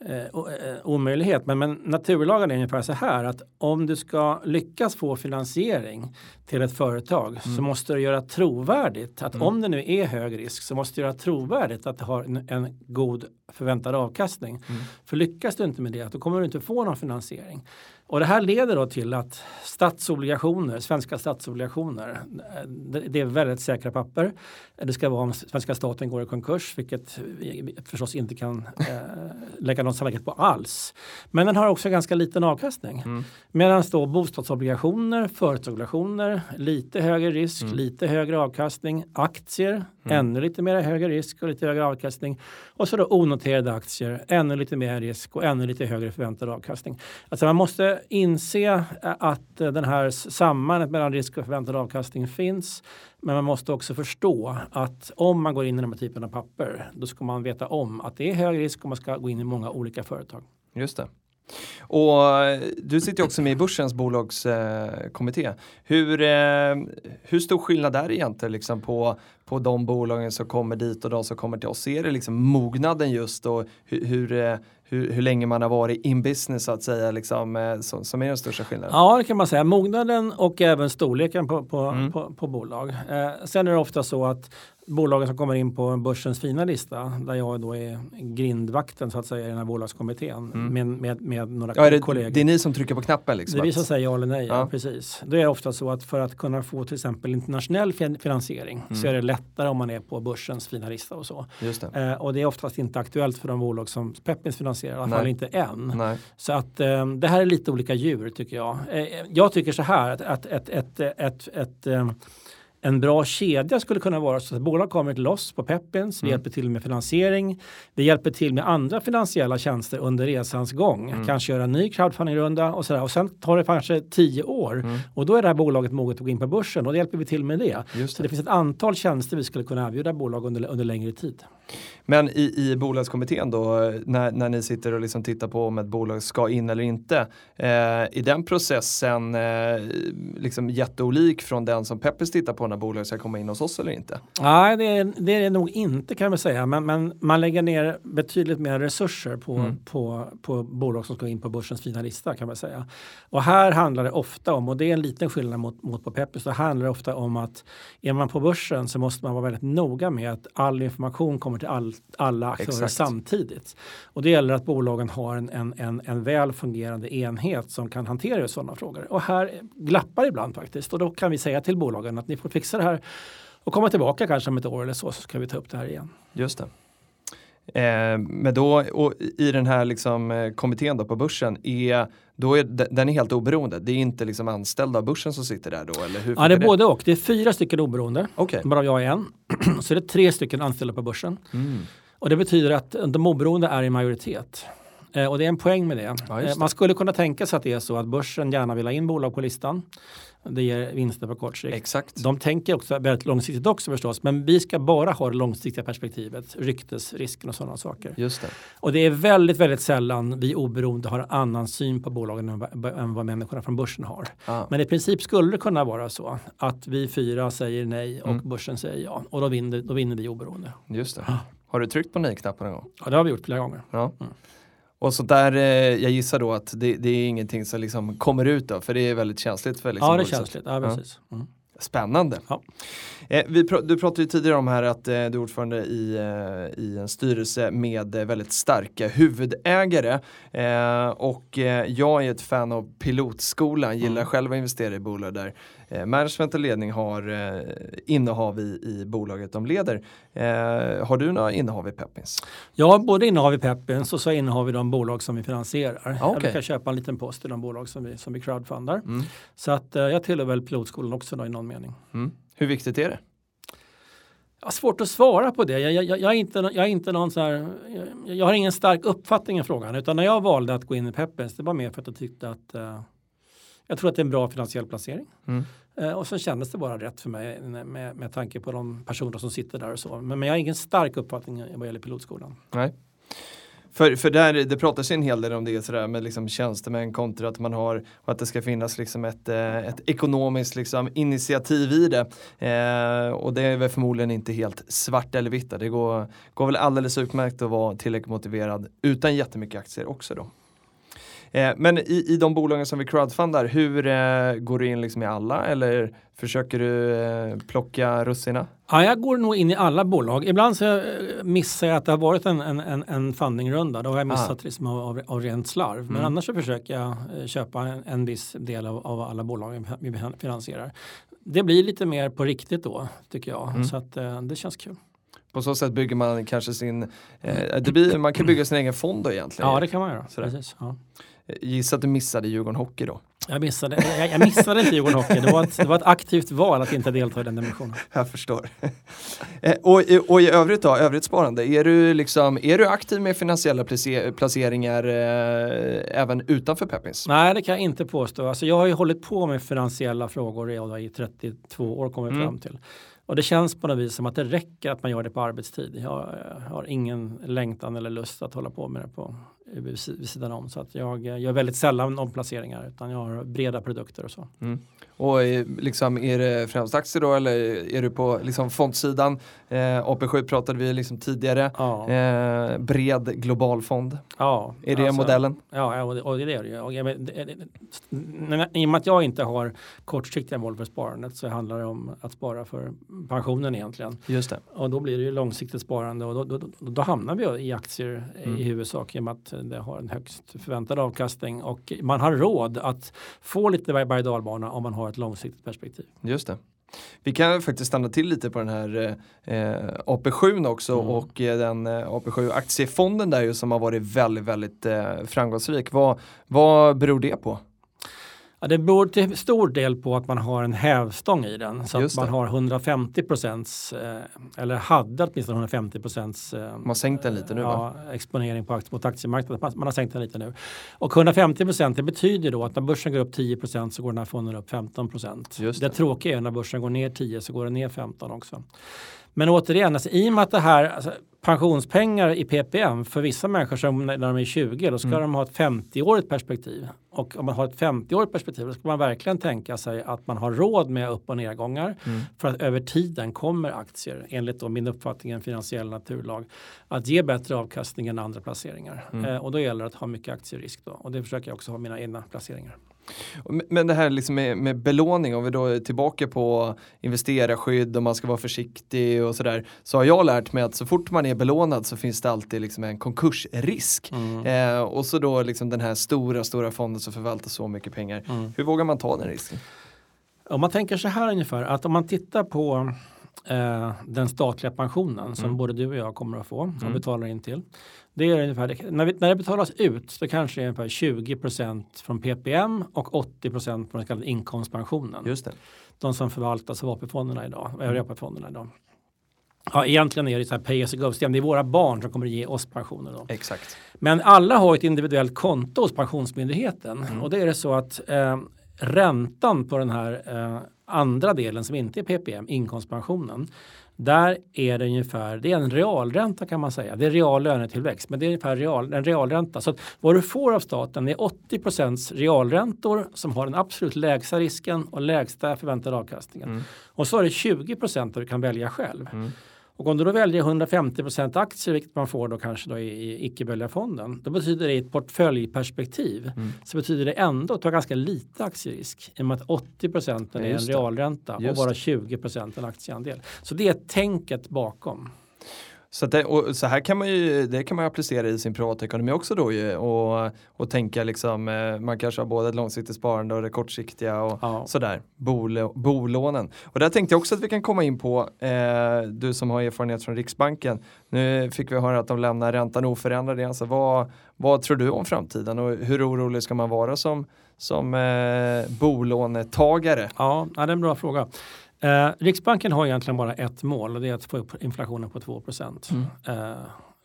[SPEAKER 3] eh, Eh, omöjlighet. Men, men naturlagen är ungefär så här att om du ska lyckas få finansiering till ett företag mm. så måste du göra trovärdigt att mm. om det nu är hög risk så måste du göra trovärdigt att det har en, en god förväntad avkastning. Mm. För lyckas du inte med det då kommer du inte få någon finansiering. Och det här leder då till att statsobligationer, svenska statsobligationer, det är väldigt säkra papper. Det ska vara om svenska staten går i konkurs, vilket vi förstås inte kan eh, lägga någon sannolikhet på alls. Men den har också ganska liten avkastning. Mm. Medan då bostadsobligationer, företagsobligationer, lite högre risk, mm. lite högre avkastning, aktier, mm. ännu lite mer högre risk och lite högre avkastning. Och så då onoterade aktier, ännu lite mer risk och ännu lite högre förväntad avkastning. Alltså man måste inse eh, att eh, den här sambandet mellan risk och förväntad avkastning finns. Men man måste också förstå att om man går in i den här typen av papper då ska man veta om att det är hög risk och man ska gå in i många olika företag.
[SPEAKER 2] Just det. Och eh, du sitter också med i börsens bolagskommitté. hur, eh, hur stor skillnad är det egentligen liksom på, på de bolagen som kommer dit och de som kommer till oss? Är det liksom mognaden just och hur, hur, eh, hur, hur länge man har varit in business så att säga liksom, som, som är den största skillnaden?
[SPEAKER 3] Ja, det kan man säga. Mognaden och även storleken på, på, mm. på, på bolag. Sen är det ofta så att bolagen som kommer in på börsens fina lista där jag då är grindvakten så att säga i den här bolagskommittén mm. med, med, med, några
[SPEAKER 2] ja, det,
[SPEAKER 3] kollegor.
[SPEAKER 2] Det är ni som trycker på knappen? Liksom,
[SPEAKER 3] det är vi som säger ja eller nej. Ja. ja. precis. Det är ofta så att för att kunna få till exempel internationell finansiering mm. så är det lättare om man är på börsens fina lista och så.
[SPEAKER 2] Just
[SPEAKER 3] det. Eh, och det är oftast inte aktuellt för de bolag som Peppins finansierar, i alla fall inte än. Nej. Så att eh, det här är lite olika djur tycker jag. Eh, jag tycker så här att, att ett, ett, ett, ett, ett eh, en bra kedja skulle kunna vara så att bolag kommer till oss på Peppins, vi mm. hjälper till med finansiering, vi hjälper till med andra finansiella tjänster under resans gång. Mm. Kanske göra en ny crowdfundingrunda och sådär. Och sen tar det kanske tio år mm. och då är det här bolaget moget att gå in på börsen och då hjälper vi till med det. det. Så det finns ett antal tjänster vi skulle kunna erbjuda bolag under, under längre tid.
[SPEAKER 2] Men i, i bolagskommittén då, när, när ni sitter och liksom tittar på om ett bolag ska in eller inte, eh, i den processen eh, liksom jätteolik från den som Peppers tittar på när bolag ska komma in hos oss eller inte?
[SPEAKER 3] Nej, det är det, är det nog inte kan vi säga, men, men man lägger ner betydligt mer resurser på, mm. på, på bolag som ska in på börsens fina lista kan man säga. Och här handlar det ofta om, och det är en liten skillnad mot, mot på Peppers, så handlar det ofta om att är man på börsen så måste man vara väldigt noga med att all information kommer till all, alla aktörer Exakt. samtidigt. Och det gäller att bolagen har en, en, en, en väl fungerande enhet som kan hantera sådana frågor. Och här glappar ibland faktiskt och då kan vi säga till bolagen att ni får fixa det här och komma tillbaka kanske om ett år eller så så ska vi ta upp det här igen.
[SPEAKER 2] Just det. Eh, men då i den här liksom, eh, kommittén då på börsen, är, då är, den är helt oberoende? Det är inte liksom anställda av börsen som sitter där då? Eller hur
[SPEAKER 3] ja, det är det? både och. Det är fyra stycken oberoende, okay. bara jag är en. Så det är tre stycken anställda på börsen. Mm. Och det betyder att de oberoende är i majoritet. Eh, och det är en poäng med det. Ja, det. Man skulle kunna tänka sig att det är så att börsen gärna vill ha in bolag på listan. Det ger vinster på kort sikt.
[SPEAKER 2] Exakt.
[SPEAKER 3] De tänker också väldigt långsiktigt också förstås. Men vi ska bara ha det långsiktiga perspektivet. Ryktesrisken och sådana saker.
[SPEAKER 2] Just det.
[SPEAKER 3] Och det är väldigt, väldigt sällan vi oberoende har annan syn på bolagen än vad människorna från börsen har. Ah. Men i princip skulle det kunna vara så att vi fyra säger nej och mm. börsen säger ja. Och då vinner, då vinner vi oberoende.
[SPEAKER 2] Just det. Ah. Har du tryckt på nej-knappen någon gång?
[SPEAKER 3] Ja, det har vi gjort flera gånger.
[SPEAKER 2] Ja. Mm. Och så där, eh, jag gissar då att det, det, är ingenting som liksom kommer ut då, för det är väldigt känsligt för liksom
[SPEAKER 3] Ja, det är känsligt. Ja, precis. Mm.
[SPEAKER 2] Spännande.
[SPEAKER 3] Ja.
[SPEAKER 2] Eh, vi pr du pratade ju tidigare om här att eh, du är ordförande i, eh, i en styrelse med eh, väldigt starka huvudägare. Eh, och jag är ett fan av pilotskolan, gillar mm. själv att investera i bolag där management och ledning har innehav i, i bolaget de leder. har du några innehav i Peppins?
[SPEAKER 3] Ja, både innehav i Peppins och så innehav i de bolag som vi finansierar. Okay. Jag brukar köpa en liten post i de bolag som vi, som vi crowdfundar. Mm. Så att jag tillhör väl pilotskolan också då, i någon mening.
[SPEAKER 2] Mm. Hur viktigt är det?
[SPEAKER 3] Jag har svårt att svara på det. Jag, jag, jag, är, inte, jag är inte någon så här, jag, jag, har ingen stark uppfattning i frågan. Utan när jag valde att gå in i Peppens, det var mer för att jag tyckte att uh, jag tror att det är en bra finansiell placering. Mm. Uh, och så kändes det bara rätt för mig med, med tanke på de personer som sitter där och så. Men, men jag har ingen stark uppfattning vad gäller pilotskolan.
[SPEAKER 2] Nej. För, för där, det pratas ju en hel del om det sådär med liksom tjänstemän kontra att man har och att det ska finnas liksom ett, eh, ett ekonomiskt liksom initiativ i det. Eh, och det är väl förmodligen inte helt svart eller vitt. Det går, går väl alldeles utmärkt att vara tillräckligt motiverad utan jättemycket aktier också då. Eh, men i, i de bolagen som vi crowdfundar, hur eh, går du in liksom i alla eller försöker du eh, plocka russina?
[SPEAKER 3] Ja, jag går nog in i alla bolag. Ibland så missar jag att det har varit en, en, en fundingrunda. Då har jag missat ah. liksom av, av, av rent slarv. Men mm. annars så försöker jag köpa en, en viss del av, av alla bolag vi finansierar. Det blir lite mer på riktigt då tycker jag. Mm. Så att det känns kul.
[SPEAKER 2] På så sätt bygger man kanske sin, eh, blir, man kan bygga sin egen fond då egentligen.
[SPEAKER 3] Ja det kan man göra. Precis, ja.
[SPEAKER 2] Gissa att du missade Djurgården Hockey då?
[SPEAKER 3] Jag missade, jag, jag missade inte Djurgården Hockey. Det var, ett, det var ett aktivt val att inte delta i den dimensionen.
[SPEAKER 2] Jag förstår. Eh, och, och i övrigt då, övrigt sparande, är du, liksom, är du aktiv med finansiella placeringar eh, även utanför Peppins?
[SPEAKER 3] Nej, det kan jag inte påstå. Alltså, jag har ju hållit på med finansiella frågor i 32 år, kommer jag mm. fram till. Och det känns på något vis som att det räcker att man gör det på arbetstid. Jag eh, har ingen längtan eller lust att hålla på med det på eh, vid sidan om. Så att jag eh, gör väldigt sällan omplaceringar utan jag har breda produkter och så. Mm.
[SPEAKER 2] Och liksom, är det främst aktier då eller är du på liksom, fondsidan? Eh, AP7 pratade vi liksom tidigare. Ja. Eh, bred global fond.
[SPEAKER 3] Ja,
[SPEAKER 2] är det alltså, modellen?
[SPEAKER 3] Ja, och det är det ju. I och med att jag inte har kortsiktiga mål för sparandet så handlar det om att spara för pensionen egentligen.
[SPEAKER 2] Just det.
[SPEAKER 3] Och då blir det ju långsiktigt sparande och då, då, då, hamnar vi i aktier mm. i huvudsak i och med att det har en högst förväntad avkastning och man har råd att få lite berg dalbana om man har ett långsiktigt perspektiv.
[SPEAKER 2] Just det. Vi kan faktiskt stanna till lite på den här eh, AP7 också mm. och eh, den eh, AP7 aktiefonden där ju som har varit väldigt, väldigt eh, framgångsrik. Vad, vad beror det på?
[SPEAKER 3] Ja, det beror till stor del på att man har en hävstång i den. Så att man har 150 procents, eh, eller hade åtminstone 150 procents
[SPEAKER 2] eh, Man har sänkt den lite nu ja,
[SPEAKER 3] exponering på, mot aktiemarknaden. Man har sänkt den lite nu. Och 150 procent det betyder då att när börsen går upp 10 procent så går den här fonden upp 15 procent. Det. det tråkiga är när börsen går ner 10 så går den ner 15 också. Men återigen, alltså, i och med att det här alltså, pensionspengar i PPM för vissa människor som när de är 20 då ska mm. de ha ett 50-årigt perspektiv. Och om man har ett 50-årigt perspektiv då ska man verkligen tänka sig att man har råd med upp och nedgångar. Mm. För att över tiden kommer aktier, enligt då min uppfattning en finansiell naturlag, att ge bättre avkastning än andra placeringar. Mm. Eh, och då gäller det att ha mycket aktierisk då. Och det försöker jag också ha mina egna placeringar.
[SPEAKER 2] Men det här liksom med, med belåning, om vi då är tillbaka på investerarskydd och man ska vara försiktig och sådär. Så har jag lärt mig att så fort man är belånad så finns det alltid liksom en konkursrisk. Mm. Eh, och så då liksom den här stora, stora fonden som förvaltar så mycket pengar. Mm. Hur vågar man ta den risken?
[SPEAKER 3] Om man tänker så här ungefär, att om man tittar på eh, den statliga pensionen som mm. både du och jag kommer att få, som mm. betalar in till. Det är ungefär, när, vi, när det betalas ut så kanske det är ungefär 20% från PPM och 80% från den så kallade inkomstpensionen.
[SPEAKER 2] Just det.
[SPEAKER 3] De som förvaltas av AP-fonderna idag, övriga AP-fonderna idag. Ja, egentligen är det så här pay as you go-system. Det är våra barn som kommer att ge oss pensioner. Då.
[SPEAKER 2] Exakt.
[SPEAKER 3] Men alla har ett individuellt konto hos Pensionsmyndigheten. Mm. Och det är det så att eh, räntan på den här eh, andra delen som inte är PPM, inkomstpensionen, där är det ungefär, det är en realränta kan man säga. Det är real lönetillväxt, men det är ungefär real, en realränta. Så att vad du får av staten är 80% realräntor som har den absolut lägsta risken och lägsta förväntade avkastningen. Mm. Och så är det 20% där du kan välja själv. Mm. Och om du då väljer 150 aktier, vilket man får då kanske då i, i icke-fonden, då betyder det i ett portföljperspektiv mm. så betyder det ändå att du har ganska lite aktierisk. I och med att 80% är en realränta och bara 20% en aktieandel. Så det är tänket bakom.
[SPEAKER 2] Så, det, och så här kan man ju, det kan man applicera i sin privatekonomi också då ju och, och tänka liksom, eh, man kanske har både ett långsiktigt sparande och det kortsiktiga och ja. sådär, Bol, bolånen. Och där tänkte jag också att vi kan komma in på, eh, du som har erfarenhet från Riksbanken, nu fick vi höra att de lämnar räntan oförändrad igen, så vad, vad tror du om framtiden och hur orolig ska man vara som, som eh, bolånetagare?
[SPEAKER 3] Ja, det är en bra fråga. Eh, Riksbanken har egentligen bara ett mål och det är att få upp inflationen på 2 mm. eh,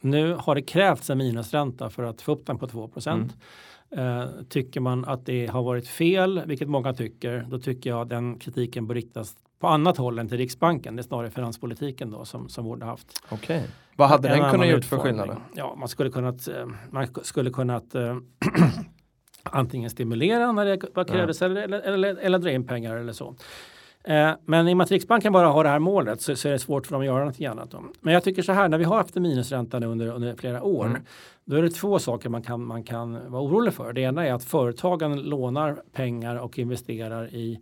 [SPEAKER 3] Nu har det krävts en minusränta för att få upp den på 2 mm. eh, Tycker man att det har varit fel, vilket många tycker, då tycker jag den kritiken bör riktas på annat håll än till Riksbanken. Det är snarare finanspolitiken då som, som borde haft.
[SPEAKER 2] Okej. Okay. Vad hade den kunnat gjort för skillnad?
[SPEAKER 3] Ja, man skulle kunnat, eh, man skulle kunnat äh, antingen stimulera när det krävdes ja. eller, eller, eller, eller dra in pengar eller så. Eh, men i och med att Riksbanken bara har det här målet så, så är det svårt för dem att göra något annat. Men jag tycker så här, när vi har haft en minusränta nu under, under flera år, mm. då är det två saker man kan, man kan vara orolig för. Det ena är att företagen lånar pengar och investerar i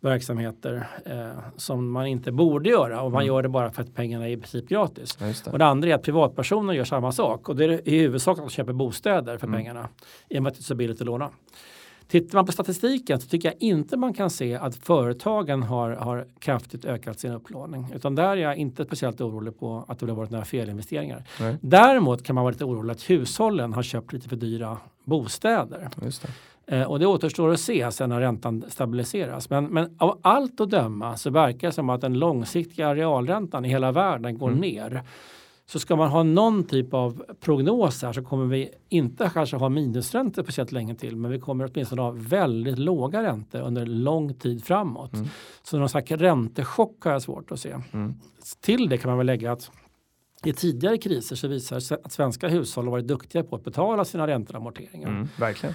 [SPEAKER 3] verksamheter eh, som man inte borde göra och man mm. gör det bara för att pengarna är i princip gratis. Det. Och det andra är att privatpersoner gör samma sak och det är i huvudsak att de köper bostäder för mm. pengarna i och med att det är så billigt att låna. Tittar man på statistiken så tycker jag inte man kan se att företagen har, har kraftigt ökat sin upplåning. Utan där är jag inte speciellt orolig på att det har varit några felinvesteringar. Nej. Däremot kan man vara lite orolig att hushållen har köpt lite för dyra bostäder. Det. Eh, och det återstår att se sen när räntan stabiliseras. Men, men av allt att döma så verkar det som att den långsiktiga realräntan i hela världen går mm. ner. Så ska man ha någon typ av prognos här så kommer vi inte kanske ha minusräntor speciellt länge till men vi kommer åtminstone ha väldigt låga räntor under lång tid framåt. Mm. Så någon slags räntechock har jag svårt att se. Mm. Till det kan man väl lägga att i tidigare kriser så visar det sig att svenska hushåll har varit duktiga på att betala sina räntor och amorteringar. Mm,
[SPEAKER 2] verkligen.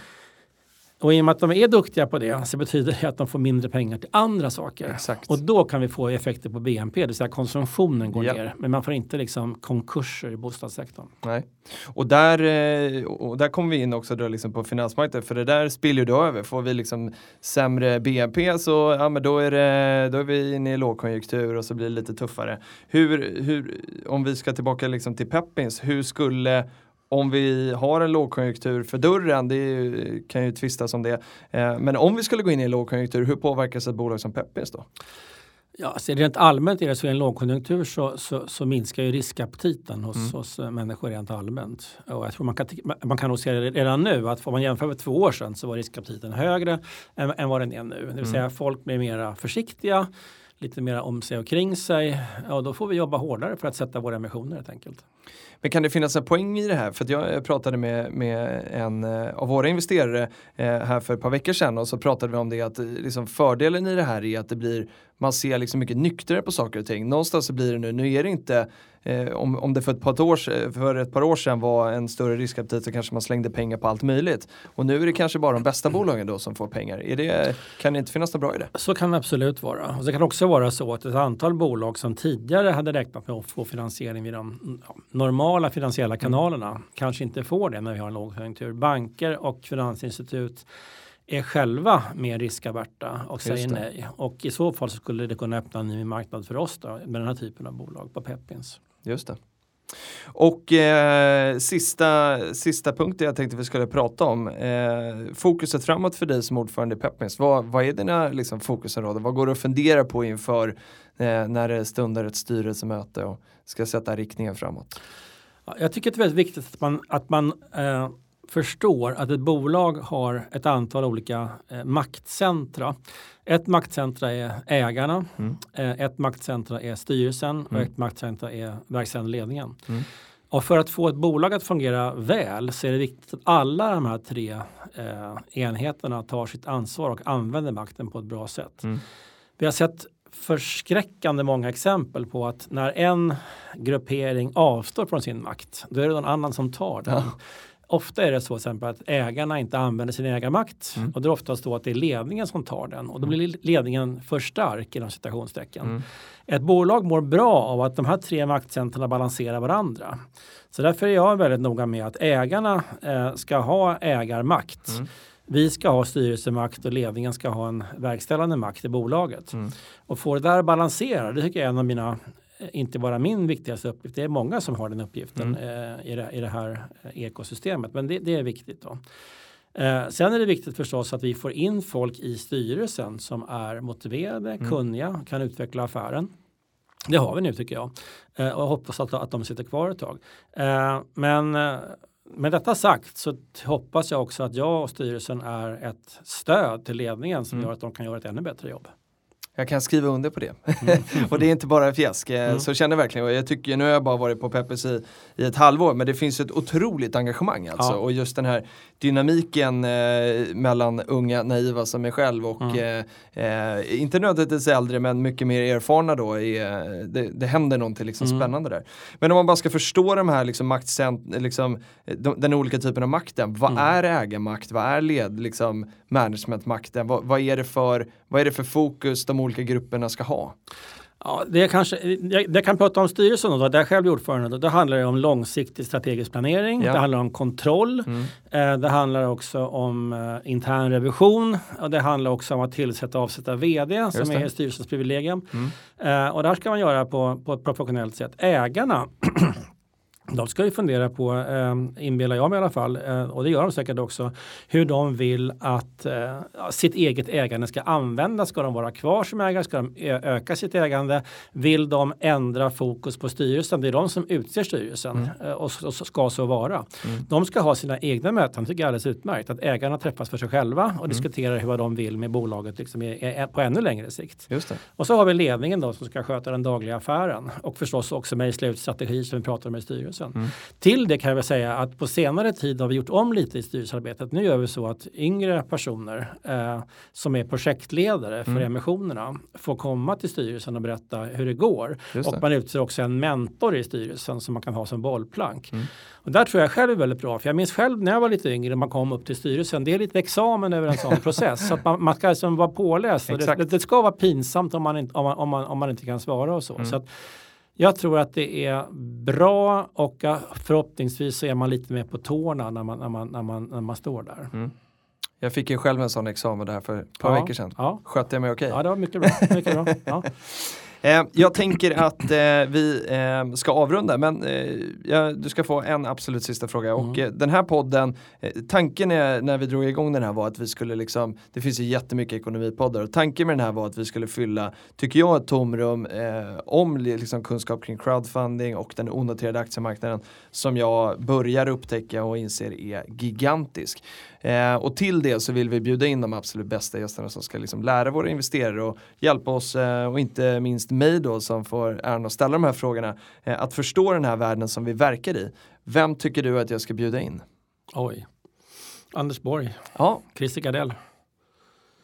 [SPEAKER 3] Och i och med att de är duktiga på det så betyder det att de får mindre pengar till andra saker. Exakt. Och då kan vi få effekter på BNP, det vill säga konsumtionen går ja. ner. Men man får inte liksom konkurser i bostadssektorn.
[SPEAKER 2] Nej. Och där, eh, och där kommer vi in också då liksom på finansmarknaden, för det där spiller ju då över. Får vi liksom sämre BNP så ja, men då, är det, då är vi inne i lågkonjunktur och så blir det lite tuffare. Hur, hur, om vi ska tillbaka liksom till Peppins, hur skulle om vi har en lågkonjunktur för dörren, det ju, kan ju tvistas om det. Eh, men om vi skulle gå in i en lågkonjunktur, hur påverkas ett bolag som Peppins då?
[SPEAKER 3] Ja, alltså rent allmänt är det så i en lågkonjunktur så, så, så minskar ju riskaptiten hos, mm. hos eh, människor rent allmänt. Och jag tror man kan, man kan nog se det redan nu att om man jämför med två år sedan så var riskaptiten högre än, än vad den är nu. Det vill mm. säga folk blir mera försiktiga lite mer om sig och kring sig, ja då får vi jobba hårdare för att sätta våra emissioner helt enkelt.
[SPEAKER 2] Men kan det finnas en poäng i det här? För jag eh, pratade med, med en eh, av våra investerare eh, här för ett par veckor sedan och så pratade vi om det att eh, liksom fördelen i det här är att det blir man ser liksom mycket nyktrare på saker och ting. Någonstans så blir det nu, nu är det inte eh, om, om det för ett, par år, för ett par år sedan var en större riskaptit så kanske man slängde pengar på allt möjligt. Och nu är det kanske bara de bästa bolagen då som får pengar. Är det, kan det inte finnas något bra i det?
[SPEAKER 3] Så kan det absolut vara. Och det kan också vara så att ett antal bolag som tidigare hade räknat med att få finansiering vid de ja, normala finansiella kanalerna mm. kanske inte får det när vi har en lågkonjunktur. Banker och finansinstitut är själva mer riskaverta och säger nej. Och i så fall så skulle det kunna öppna en ny marknad för oss då, med den här typen av bolag på Pepins.
[SPEAKER 2] Just det. Och eh, sista, sista punkten jag tänkte vi skulle prata om. Eh, fokuset framåt för dig som ordförande i Pepins. Vad, vad är dina liksom, fokusområden? Vad går du att fundera på inför eh, när det stundar ett styrelsemöte och ska sätta riktningen framåt?
[SPEAKER 3] Jag tycker det är väldigt viktigt att man, att man eh, förstår att ett bolag har ett antal olika eh, maktcentra. Ett maktcentra är ägarna, mm. eh, ett maktcentra är styrelsen mm. och ett maktcentra är verkställande ledningen. Mm. Och för att få ett bolag att fungera väl så är det viktigt att alla de här tre eh, enheterna tar sitt ansvar och använder makten på ett bra sätt. Mm. Vi har sett förskräckande många exempel på att när en gruppering avstår från sin makt, då är det någon annan som tar den. Ja. ofta är det så exempel att ägarna inte använder sin ägarmakt mm. och det är oftast då att det är ledningen som tar den och då blir ledningen för stark inom citationstecken. Mm. Ett bolag mår bra av att de här tre maktcentren balanserar varandra. Så därför är jag väldigt noga med att ägarna eh, ska ha ägarmakt. Mm. Vi ska ha styrelsemakt och ledningen ska ha en verkställande makt i bolaget. Mm. Och få det där balansera, det tycker jag är en av mina inte bara min viktigaste uppgift, det är många som har den uppgiften mm. eh, i, det, i det här eh, ekosystemet, men det, det är viktigt. Då. Eh, sen är det viktigt förstås att vi får in folk i styrelsen som är motiverade, mm. kunniga, kan utveckla affären. Det har vi nu tycker jag eh, och hoppas att, att de sitter kvar ett tag. Eh, men eh, med detta sagt så hoppas jag också att jag och styrelsen är ett stöd till ledningen som mm. gör att de kan göra ett ännu bättre jobb.
[SPEAKER 2] Jag kan skriva under på det. Mm. och det är inte bara fjäsk, eh, mm. så känner jag verkligen. Och jag tycker, nu har jag bara varit på Peppers i, i ett halvår, men det finns ett otroligt engagemang alltså. Ja. Och just den här dynamiken eh, mellan unga naiva som mig själv och mm. eh, eh inte nödvändigtvis äldre men mycket mer erfarna då. Är, det, det händer någonting liksom mm. spännande där. Men om man bara ska förstå de här liksom maktcent, liksom, de, den olika typen av makten. Vad mm. är ägarmakt? Vad är led, liksom, managementmakten? Vad, vad, är det för, vad är det för fokus de olika grupperna ska ha?
[SPEAKER 3] Ja, det, kanske, jag, jag, kan prata om styrelsen då, där jag själv är ordförande. Då, då handlar det om långsiktig strategisk planering, ja. det handlar om kontroll, mm. eh, det handlar också om eh, intern revision och det handlar också om att tillsätta och avsätta vd Just som det. är styrelsens privilegium. Mm. Eh, och det här ska man göra på, på ett professionellt sätt. Ägarna de ska ju fundera på, eh, inbillar jag mig i alla fall, eh, och det gör de säkert också, hur de vill att eh, sitt eget ägande ska användas. Ska de vara kvar som ägare? Ska de öka sitt ägande? Vill de ändra fokus på styrelsen? Det är de som utser styrelsen mm. Eh, och, och, ska så vara. Mm. De ska ha sina egna möten, tycker jag är alldeles utmärkt. Att ägarna träffas för sig själva och mm. diskuterar hur de vill med bolaget liksom, på ännu längre sikt. Och så har vi ledningen då som ska sköta den dagliga affären och förstås också mejsla ut strategi som vi pratar om i styrelsen styrelsen. Mm. Till det kan jag väl säga att på senare tid har vi gjort om lite i styrelsearbetet. Nu gör vi så att yngre personer eh, som är projektledare för mm. emissionerna får komma till styrelsen och berätta hur det går. Det. Och man utser också en mentor i styrelsen som man kan ha som bollplank. Mm. Och där tror jag själv är väldigt bra. För jag minns själv när jag var lite yngre, man kom upp till styrelsen. Det är lite examen över en sån process. Så att man, man ska liksom vara påläst. Det, det, ska vara pinsamt om man, inte, om man, om man, om man inte kan svara och så. Mm. så att, jag tror att det är bra och förhoppningsvis så är man lite mer på tårna när man, när man, när man, när man står där. Mm.
[SPEAKER 2] Jag fick ju själv en sån examen där för ett par ja, veckor sedan. Ja. Skötte jag mig okej? Okay?
[SPEAKER 3] Ja, det var mycket bra. Mycket bra. Ja.
[SPEAKER 2] Eh, jag tänker att eh, vi eh, ska avrunda men ja, du ska få en absolut sista fråga. Mm. Och den här podden, tanken är, när vi drog igång den här var att vi skulle liksom, det finns ju jättemycket ekonomipoddar och tanken med den här var att vi skulle fylla, tycker jag, ett tomrum om liksom, kunskap kring crowdfunding och den onoterade aktiemarknaden som jag börjar upptäcka och inser är gigantisk. Eh, och till det så vill vi bjuda in de absolut bästa gästerna som ska liksom lära våra investerare och hjälpa oss eh, och inte minst mig då som får äran att ställa de här frågorna eh, att förstå den här världen som vi verkar i. Vem tycker du att jag ska bjuda in?
[SPEAKER 3] Oj. Anders Borg. Ja. Christer Gardell.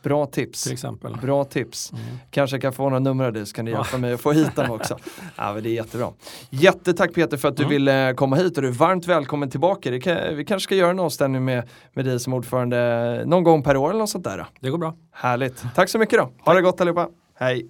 [SPEAKER 2] Bra tips.
[SPEAKER 3] Till exempel.
[SPEAKER 2] Bra tips. Mm. Kanske kan få några nummer av dig så kan du hjälpa mig att få hit dem också. ja, men det är jättebra. Jättetack Peter för att du mm. ville komma hit och du är varmt välkommen tillbaka. Kan, vi kanske ska göra en avstämning med, med dig som ordförande någon gång per år eller något sånt där.
[SPEAKER 3] Det går bra.
[SPEAKER 2] Härligt. Tack så mycket då. Ha det gott allihopa. Hej.